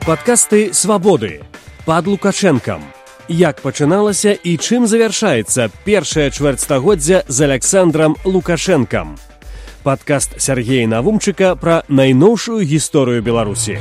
Падкасты свабоды пад лукашэнкам. Як пачыналася і чым завяршаецца першае чвэрцьстагоддзя з Александром Лукашэнкам. Падкаст Сергея Навумчыка пра найноўшую гісторыю Беларусі.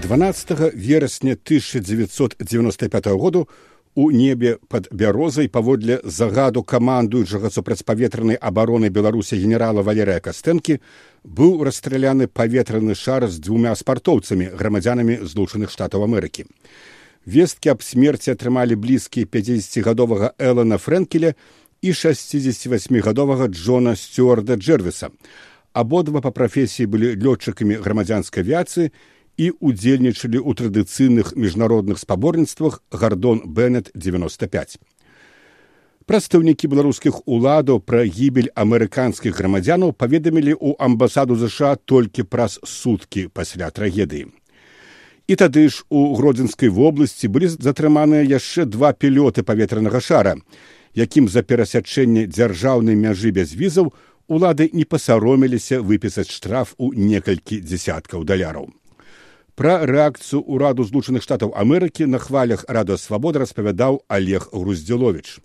12 верасня 1995 году у небе пад бярозай паводле загаду камандуючага супрацьпаветранай абароны беларусі генерала валерыя кастэнкі быў расстраляны паветраны шар з дзвюмя спартоўцамі грамадзянамі злучаных штатаў амерыкі. Весткі аб смерці атрымалі блізкі 50гадовага элана фрэнкеля і 68гадовага джона сцюарда джервіса. Абодва па прафесіі былі лётчыкамі грамадзянскай авіяцыі і удзельнічалі ў традыцыйных міжнародных спаборніцтвах гардон беннет 95 прадстаўнікі беларускіх уладаў пра гібель амерыканскіх грамадзянаў паведамілі ў амбасаду ЗША толькі праз суткі пасля трагедыі. І тады ж у гродзенскай вобласці былі затрыманыя яшчэ два пілёты паветранага шара якім за перасячэнне дзяржаўнай мяжы без візаў улады не пасароміліся выпісаць штраф у некалькі дзясяткаў даляраў Пра рэакцыю ўраду злучаных штатаў Амерыкі на хвалях рада свабоды распавядаў Олег Груздзілович.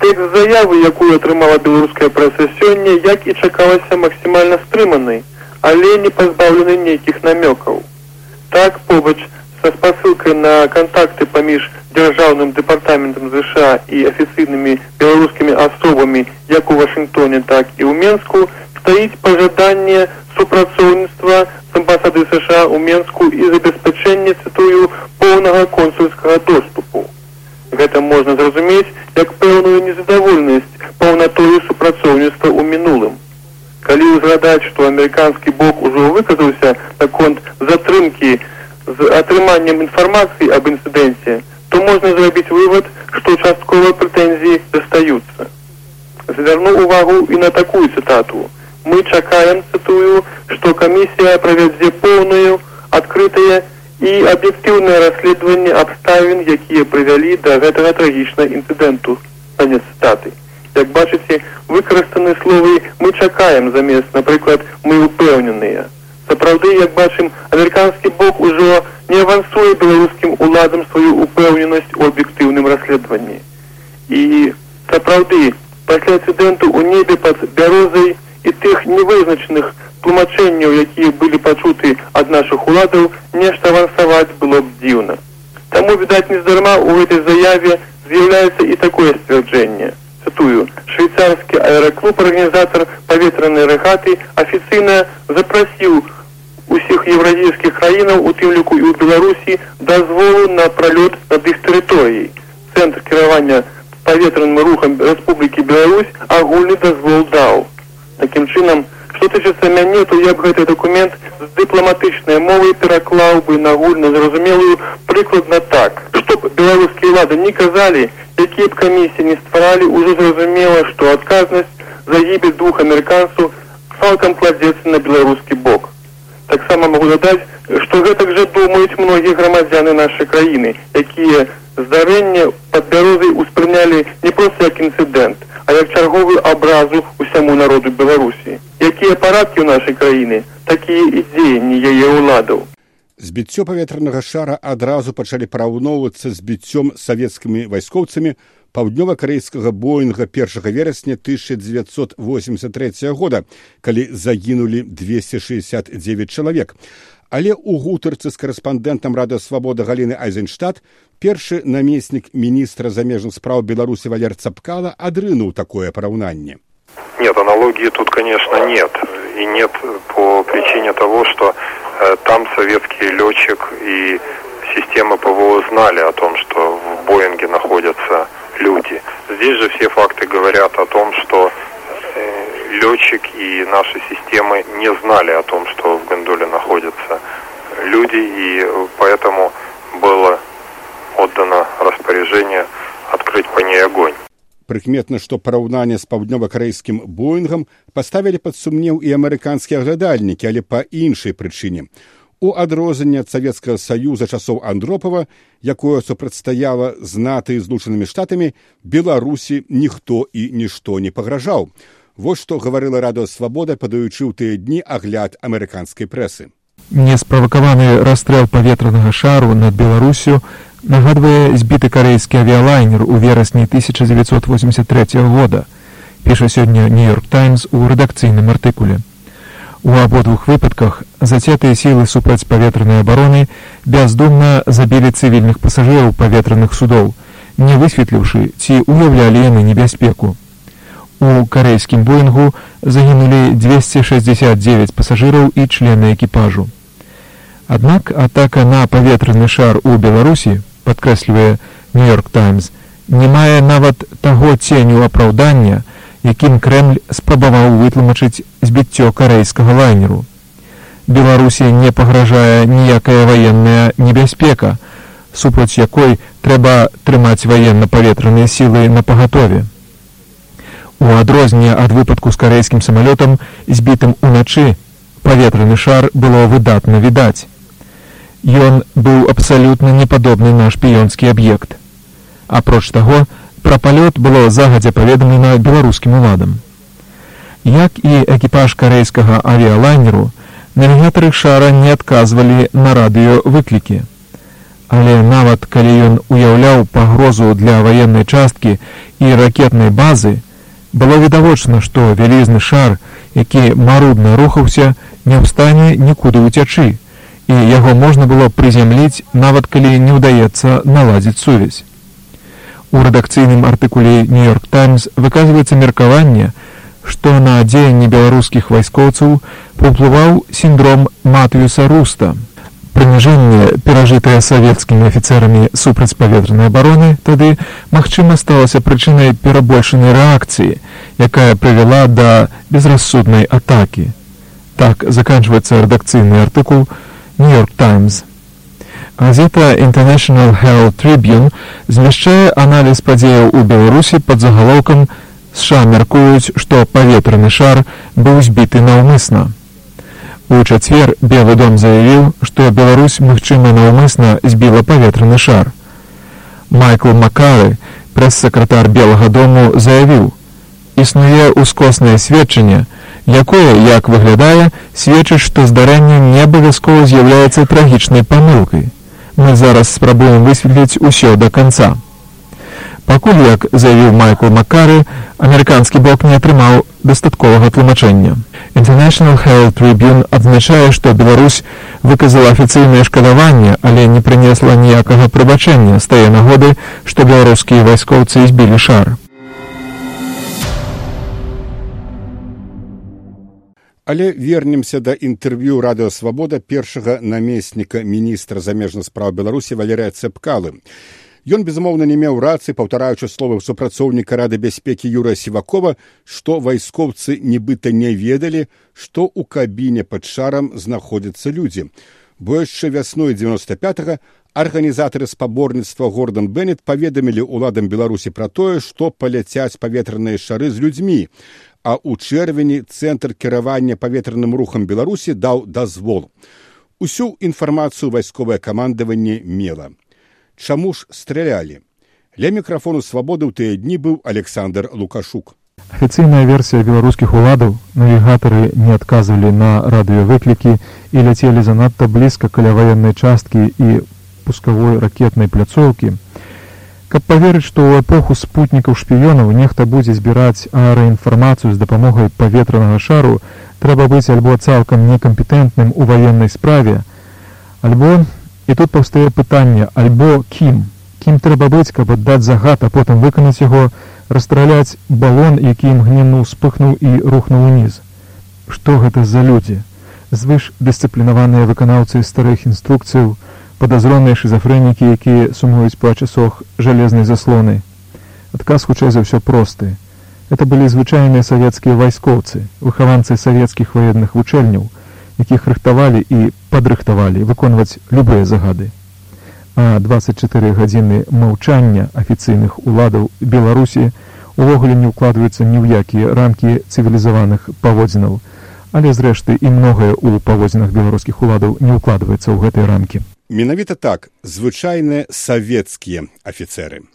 Тэкст заявы, якую атрымала беларуская прэса сёння, як і чакалася максімальна стрыманай, але не пазбаўлены нейкіх намёкаў. Так побач са спасылкай на кантакты паміж дзяржаўным дэпартаментам ЗША і афіцыйнымі беларускімі асобамі як у Вашынгтоне, так і ў Менску стаіць пажаданне амбасады сша ў менску і забеспячэнне цытую поўнага консульскага доступу. Гэта можна зразумець як пэўную незадавольнасць паўнатою супрацоўніцтва ў мінулым. Калі ўзгадаць што амерыканскі бок ужо выказаўся наконт затрымкі з атрыманнем інфармацыі аб інцыдэнце то можна зрабіць вывод што часткова прэтэнзіі застаюцца. Звярну увагу і на такую цытату. Мы чакаем цытую што камісія правядзе поўную адкрытае і аб'ектыўнае расследаванне абставін якія прывялі да гэтага трагічна інцыдэнту канец цытаты як бачыце выкарыстаны словы мы чакаем замест напрыклад мы упэўненыя сапраўды як бачым амерыканскі бок ужо не авансуе беларускім уладам сваю упэўненасць у аб'ектыўным расследаванні і сапраўды пасля інцыдэнту ў небе пад бярозай і тых невызначаных тлумачэнняў, якія былі пачуты ад нашых уладаў, нешта авансаваць было б дзіўна. Таму відаць нездарма ў гэтай заяве з'яўляецца і такое сцвярджэнне. Цытую швейцарскі аэраклуб арганізатар паветранай рэгаты афіцыйна запрасіў усіх еўразійскіх краінаў у тым ліку і ў беларусі дазволу на пралёт над іх тэрыторыяй цэнтр кіравання паветраным рухам рэспублікі беларусь агульны дазвол даў таким чынам тычыцца мяне то я б гэты документ з дыпламатычнай мовай пераклаў бы на гульна зразумелую прыкладна так. Чтоб беларускія лады не казалі якія б камісіі не стваралі ўжо зразумела што адказнасць за гібель двух амерыканцаў цалкам кладзецца на беларускі бок таксама могу дадаць што гэтак жа думаюць многія грамадзяны нашай краіны якія здарэнне пад бярозай успрынялі не проста як інцыдэнт а як чарговую абразу усяму народу беларусі якія парадкі ў нашай краіны такія і дзеянні яе ўладаў збіццё паветранага шара адразу пачалі параўноўвацца з біццём савецкімі вайскоўцамі паўднёва-карейскага боінга першага верасня 1983 года калі загінулі 269 чалавек. Але ў гутарцы з карэспандэнтам рада свабода галіны айзенштадт першы намеснік міністра замежных спраў беларусі валер цапкала адрынуў такое параўнанне. Нет аналогии тут конечно нет. И нет по причине того что э, там советский летчик и система ПВО знали о том, что в Боинге находятся люди. Здесь же все факты говорят о том, что э, летчик и наши системы не знали о том, что в гондоле находятся люди, и поэтому было отдано распоряжение открыть по ней огонь. Прыкметна, што параўнанне з паўднёва-карэйскім боінгам паставілі пад сумнеў і амерыканскія глядальнікі, але па іншай прычыне. У адрозненне ад савецкага саюза часоў андропава, якое супрацьстаяла з наты злучанымі штатамі, беларусі ніхто і нішто не пагражаў. Вось што гаварыла радыасвабода, падаючы ў тыя дні агляд амерыканскай прэсы. Несправакаваны расстрэл паветранага шару над Беларусю нагадвае збіты карэйскі авіялайнер у верасні 1983 года, піша сёння Нью-Йорк Таймс у рэдакцыйным артыкуле. У абодвух выпадках зацетыя сілы супрацьпаветранай абароны бяздумна забілі цывільных пасажыраў паветраных судоў, не высветліўшы, ці уяўлялі яны небяспеку. У карэйскім боінгу загінулі 269 пасажыраў і члены экіпажу. Аднак атака на паветраны шар у Беларусі, падкрэслівае Нью-Йорк Таймс, не мае нават таго ценю апраўдання, якім Крэмль спрабаваў вытлумачыць збіццё карэйскага лайнеру. Беларусі не пагражае ніякая ваенная небяспека, супраць якой трэба трымаць ваенна-паветраныя сілы на пагатове. У адрозненне ад выпадку з карэйскім самалётам збітым уначы паветраны шар было выдатна відаць. Ён быў абсалютна непадобны на шпіёнскі аб'ект. Апроч таго, пра палёт было загадзя паведамлена беларускім уладам. Як і экіпаж карэйскага авіялайнеру, навігатары шара не адказвалі на радыё выклікі. Але нават калі ён уяўляў пагрозу для ваеннай часткі і ракетнай базы, было відавочна, што вялізны шар, які марудна рухаўся, не ў стане нікуды ўцячы, і яго можна было прызямліць, нават калі не ўдаецца наладзіць сувязь. У рэдакцыйным артыкуле Нью-Йорк Таймс выказваецца меркаванне, што на дзеянні беларускіх вайскоўцаў паўплываў сіндром Матыюса Руста. Прыніжэнне, перажытае савецкімі афіцэрамі супрацьпаветранай абароны, тады, магчыма, сталася прычынай перабольшанай рэакцыі, якая прывяла да безрассуднай атакі. Так заканчваецца рэдакцыйны артыкул Нью-Йорк Таймс. Газета International Herald Tribune змяшчае аналіз падзеяў у Беларусі пад загалоўкам США мяркуюць, што паветраны шар быў збіты наўмысна. У чацвер Белы дом заявіў, што Беларусь магчыма наўмысна збіла паветраны шар. Майкл Макары, прэс-сакратар Белага дому заявіў: існуе ускоснае сведчанне, якое, як выглядае, сведчыць, што здарэнне не абавязкова з'яўляецца трагічнай памылкай мы зараз спрабуем высветліць усё до конца. Пакуль як заявіў Майкл Макары, амерыканскі бок не атрымаў дастатковага тлумачэння. International Herald Tribune адзначае, што Беларусь выказала афіцыйнае шкадаванне, але не прынесла ніякага прыбачэння з тае нагоды, што беларускія вайскоўцы збілі шар. Але вернемся да інтэрв'ю радыёвабода першага намесніка міністра замежных спраў беларусі валерыя цэпкалы. Ён безумоўна не меў рацыі паўтараючы словы супрацоўніка рады бяспекі юра сівакова што вайскоўцы нібыта не ведалі што ў кабіне пад шарам знаходзяцца людзі. Бо яшчэ вясной девяносто пятого арганізатары спаборніцтва гордан беннет паведамілі ўладам беларусі пра тое што паляцяць паветраныя шары з людзьмі а ў чэрвені цэнтр кіравання паветраным рухам беларусі даў дазвол. Усю інфармацыю вайсковае камандаванне мела. Чаму ж стралялі? Ля мікрафону свабоды ў тыя дні быў александр лукашук. Афіцыйная версія беларускіх уладаў навігатары не адказвалі на радыёвыклікі і ляцелі занадта блізка каля ваеннай часткі і пускавой ракетнай пляцоўкі Каб паверыць, што ў эпоху спутнікаў шпіёнаў нехта будзе збіраць аэраінфармацыю з дапамогай паветранага шару, трэба быць альбо цалкам некампетэнтным у ваеннай справе, альбо і тут паўстае пытанне альбо кім, кім трэба быць, каб аддаць загад, а потым выканаць яго, расстраляць балон, які імгненну спыхнуў і рухнуў уніз. Што гэта за людзі? Звыш дысцыплінаваныя выканаўцы старых інструкцыяў, падазроныя шизафрэнікі, якія сумуюць па часах жалезнай заслоны. Адказ хутчэй за ўсё просты. Это былі звычайныя савецкія вайскоўцы, выхаванцы савецкіх ваенных вучэльняў, якіх рыхтавалі і падрыхтавалі выконваць любыя загады. А 24 гадзіны маўчання афіцыйных уладаў Беларусі увогуле не ўкладваюцца ні ў якія рамкі цывілізаваных паводзінаў, але зрэшты і многае ў паводзінах беларускіх уладаў не ўкладваецца ў гэтай рамкі. Менавіта так звычайныя савецкія афіцэры.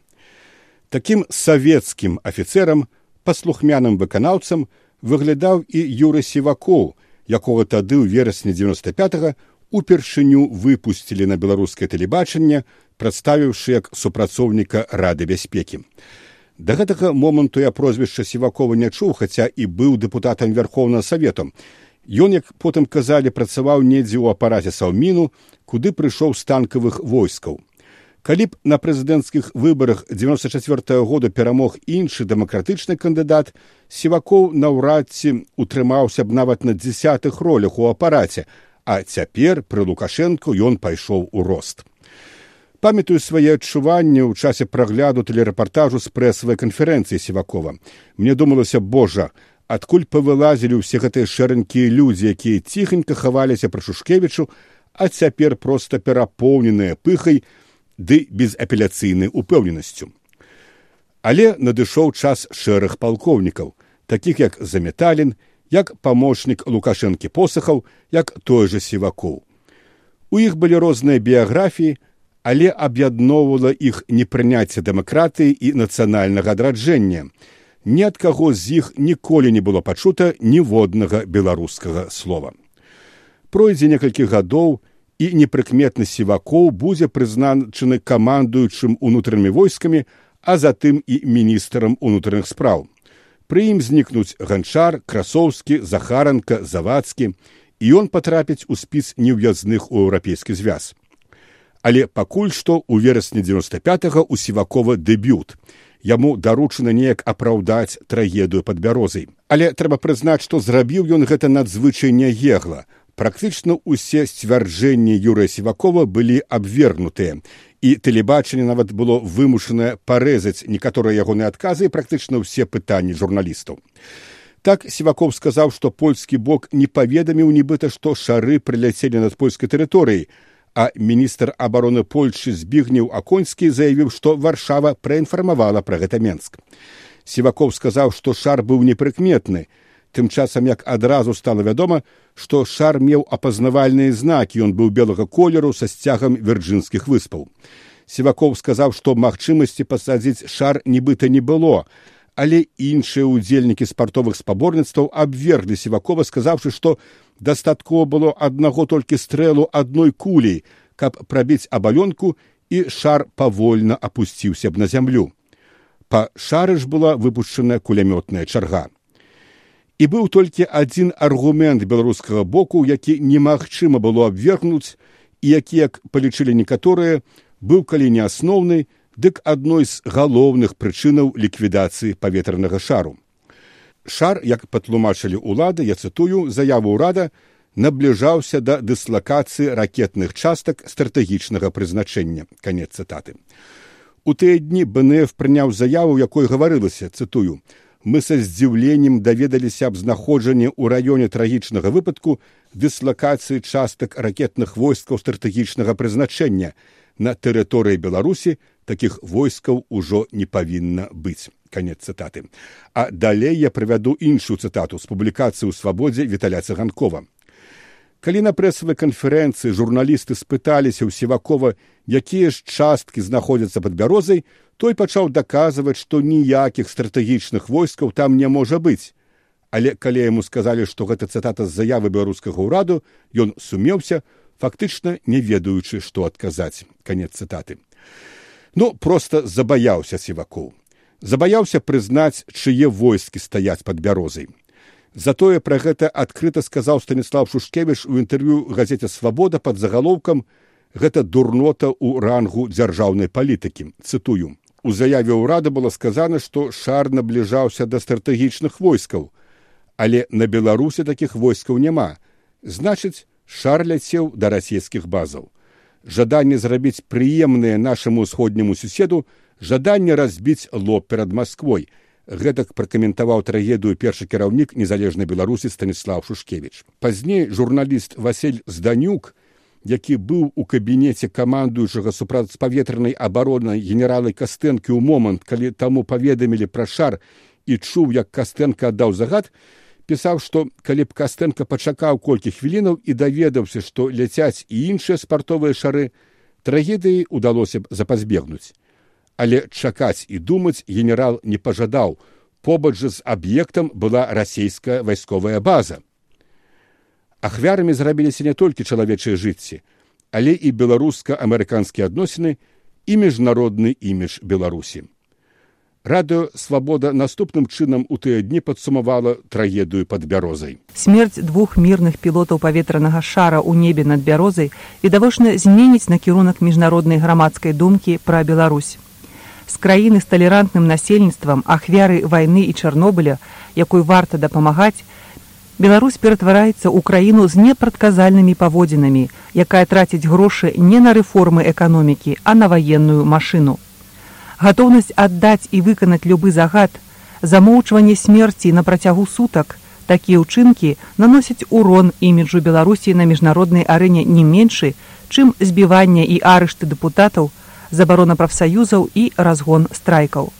Такім савецкім афіцэрам, паслухмяным выканаўцам выглядаў і юры сівакоў якога тады ў верасні 95 упершыню выпусцілі на беларускае тэлебачанне прадставіўшы як супрацоўніка рады бяспекі да гэтага моманту я прозвішча сівакова не чуў хаця і быў дэпутатам вярхоўнага савету ён як потым казалі працаваў недзе ў апараце саўміну куды прыйшоў з танкавых войскаў. Калі б на прэзідэнцкіх выбарах 94 -го года перамог іншы дэмакратычны кандыдат сівакоў наўрад ці утрымаўся б нават на дзясятых ролях у апараце а цяпер пры лукашэнку ён пайшоў у рост. Памятаю свае адчуванні ў часе прагляду тэлерэпартажу з прэсавай канферэнцыі сівакова. Мне думалася божа адкуль павылазілі ўсе гэтыя шэранькія людзі якія ціхенька хаваліся пра шушкевічу а цяпер проста перапоўненыя пыхай ды безапеляцыйнай упэўненасцю. Але надышоў час шэрых палкоўнікаў, такіх як заметалін, як памочнік лукашэнкі посахаў, як той жа сівакоў. У іх былі розныя біяграфіі, але аб'ядноўвала іх непрыняцце дэмакратыі і нацыянальнага адраджэння. Ні ад каго з іх ніколі не было пачута ніводнага беларускага слова. Пройдзе некалькі гадоў, і непрыкметны сівакоў будзе прызначаны камандуючым унутранымі войскамі, а затым і міністрам унутраных спраў. Пры ім знікнуць ганчар, красоўскі, захаранка, завадскі, і ён патрапіць у спіс неўязных у еўрапейскі звяз. Але пакуль што ў верасні 95 у сівакова дэбют. Яму даручана неяк апраўдаць трагедыю пад бярозай. Але трэба прызнаць, што зрабіў ён гэта надзвычай няегла. Практычна ўсе сцвярджэнні юрыя сівакова былі абвергнутыя. І тэлебачанне нават было вымушанае парэзаць некаторыя ягоныя адказы і практычна ўсе пытанні журналістаў. Так сіваков сказаў што польскі бок не паведаміў нібыта што шары прыляцелі над польскай тэрыторыяй а міністр абароны польльшы збігнеў аконскі заявіў што варшава праінфармавала пра гэта менск сіваков сказаў што шар быў непрыкметны. Тым часам як адразу стала вядома што шар меў апазнавальныя знакі. Ён быў белага колеру са сцягам вірджынскіх выспаў. Сіваков сказаў што магчымасці пасадзіць шар нібыта не было але іншыя ўдзельнікі спартовых спаборніцтваў абверглі сівакова сказаўшы што дастаткова было аднаго толькі стрэлу адной кулей каб прабіць абалёнку і шар павольна апусціўся б на зямлю. Па шары ж была выпушчаная кулямётная чарга. І быў толькі адзін аргумент беларускага боку які немагчыма было абвергнуць і які як палічылі некаторыя быў калі не асноўны дык адной з галоўных прычынаў ліквідацыі паветранага шару. Шар як патлумачылі ўлады я цытую заяву ўрада набліжаўся да дыслакацыі ракетных частак стратэгічнага прызначэння. Канец цытаты. У тыя дні бнф прыняў заяву якой гаварылася цытую мы са здзіўленнем даведаліся аб знаходжанні ў раёне трагічнага выпадку дыслакацыі частак ракетных войскаў стратэгічнага прызначэння на тэрыторыі беларусі такіх войскаў ужо не павінна быць. Канец цытаты. А далей я правяду іншую цытату з публікацыі ў свабодзе віталя цыганкова. Калі на прэсавай канферэнцыі журналісты спыталіся ў севакова якія ж часткі знаходзяцца пад бярозай той пачаў даказваць што ніякіх стратэгічных войскаў там не можа быць. Але калі яму сказалі што гэта цытата з заявы беларускага ўраду ён сумеўся фактычна не ведаючы што адказаць. Канец цытаты. Ну проста забаяўся сівакоў. Забаяўся прызнаць чые войскі стаяць пад бярозай. Затое пра гэта адкрыта сказаў станіслав шушкевіч у інтэрв'ю газеце свабода под загалоўкам гэта дурнота ў рангу дзяржаўнай палітыкі цытую. У заяве ўрада было сказана, што шар набліжаўся да стратэгічных войскаў, але на беларусе такіх войскаў няма. Значыць, шар ляцеў да расійскіх базаў. Жаданне зрабіць прыемнае нашаму ўсходняму суседу жаданне разбіць лоб перад Масквой. Гэтак пракаментаваў трагедыю першы кіраўнік незалежнай беларусі станіслав Шушкевіч. Пазней журналіст Васіль Зданюк, які быў у кабінеце камандуючага супрацьпаветранай абароны генералы кастэнкі ў момант калі таму паведамілі пра шар і чуў як кастэнка аддаў загад пісаў што калі б кастэнка пачакаў колькі хвілінаў і даведаўся што ляцяць і іншыя спартовыя шары трагедыі ўдалося б запазбегнуць але чакаць і думаць генерал не пажадаў побач жа з аб'ектам была расійская вайсковая база. Ахвярамі зрабіліся не толькі чалавечыя жыцці, але і беларуска-амерыканскія адносіны і міжнародны імідж беларусі. Радыё свабода наступным чынам у тыя дні падсумавала трагедыю пад бярозай. Смерць двух мірных пілотаў паветранага шара ў небе над бярозай відавочна зменіць накірунак міжнароднай грамадскай думкі пра Беларусь. З краіны з талерантным насельніцтвам ахвяры вайны і Чарнобыля, якой варта дапамагаць, Беларусь ператвараецца ў краіну з непрадказальнымі паводзінамі, якая траціць грошы не на рэформы эканомікі, а на ваенную машыну гатоўнасць аддаць і выканаць любы загад, замоўчванне смерці на працягу сутак, такія ўчынкі наносяць урон іміджу Беларусі на міжнароднай арэне не меншы, чым збіванне і арышты дэпутатаў, забарона прафсаюзаў і разгон страйкаў.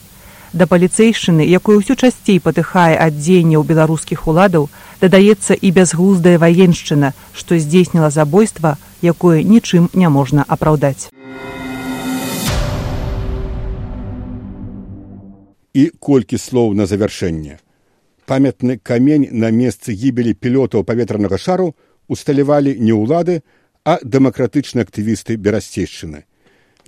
Да паліцэйшчыны, якой усё часцей патыхае ад дзеянняў беларускіх уладаў, дадаецца і бязглуздая ваеншчына, што здзейсніла забойства, якое нічым не можна апраўдаць. І колькі слоў на завяршэнне. Памятны камень на месцы гібелі пілётаў паветранага шару усталявалі не ўлады, а дэмакратычныя актывісты берасцейшчыны.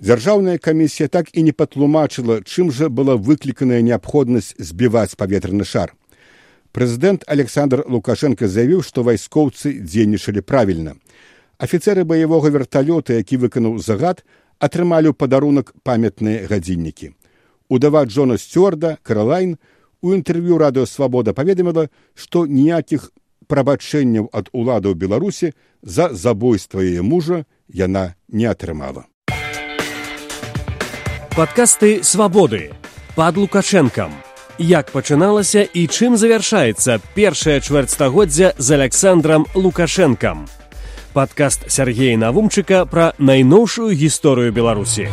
Дзяржаўная камісія так і не патлумачыла, чым жа была выкліканая неабходнасць збіваць паветраны шар. Прэзідэнт Александр Лукашенко заявіў, што вайскоўцы дзейнічалі правільна. Афіцеры баявога верталёта, які выканаў загад, атрымалі ў падарунак памятныя гадзіннікі удава Джона Сцюарда Каралайн у інтэрв'ю радыёвабода паведаміла, што ніякіх прабачэнняў ад уладаў Беларусі за забойства яе мужа яна не атрымала. Падкасты свабоды пад лукашэнкам. Як пачыналася і чым завяршаецца першае чвэрцьстагоддзя з Александром Лукашэнкам. Падкаст Сергея Навумчыка пра найноўшую гісторыю Беларусі.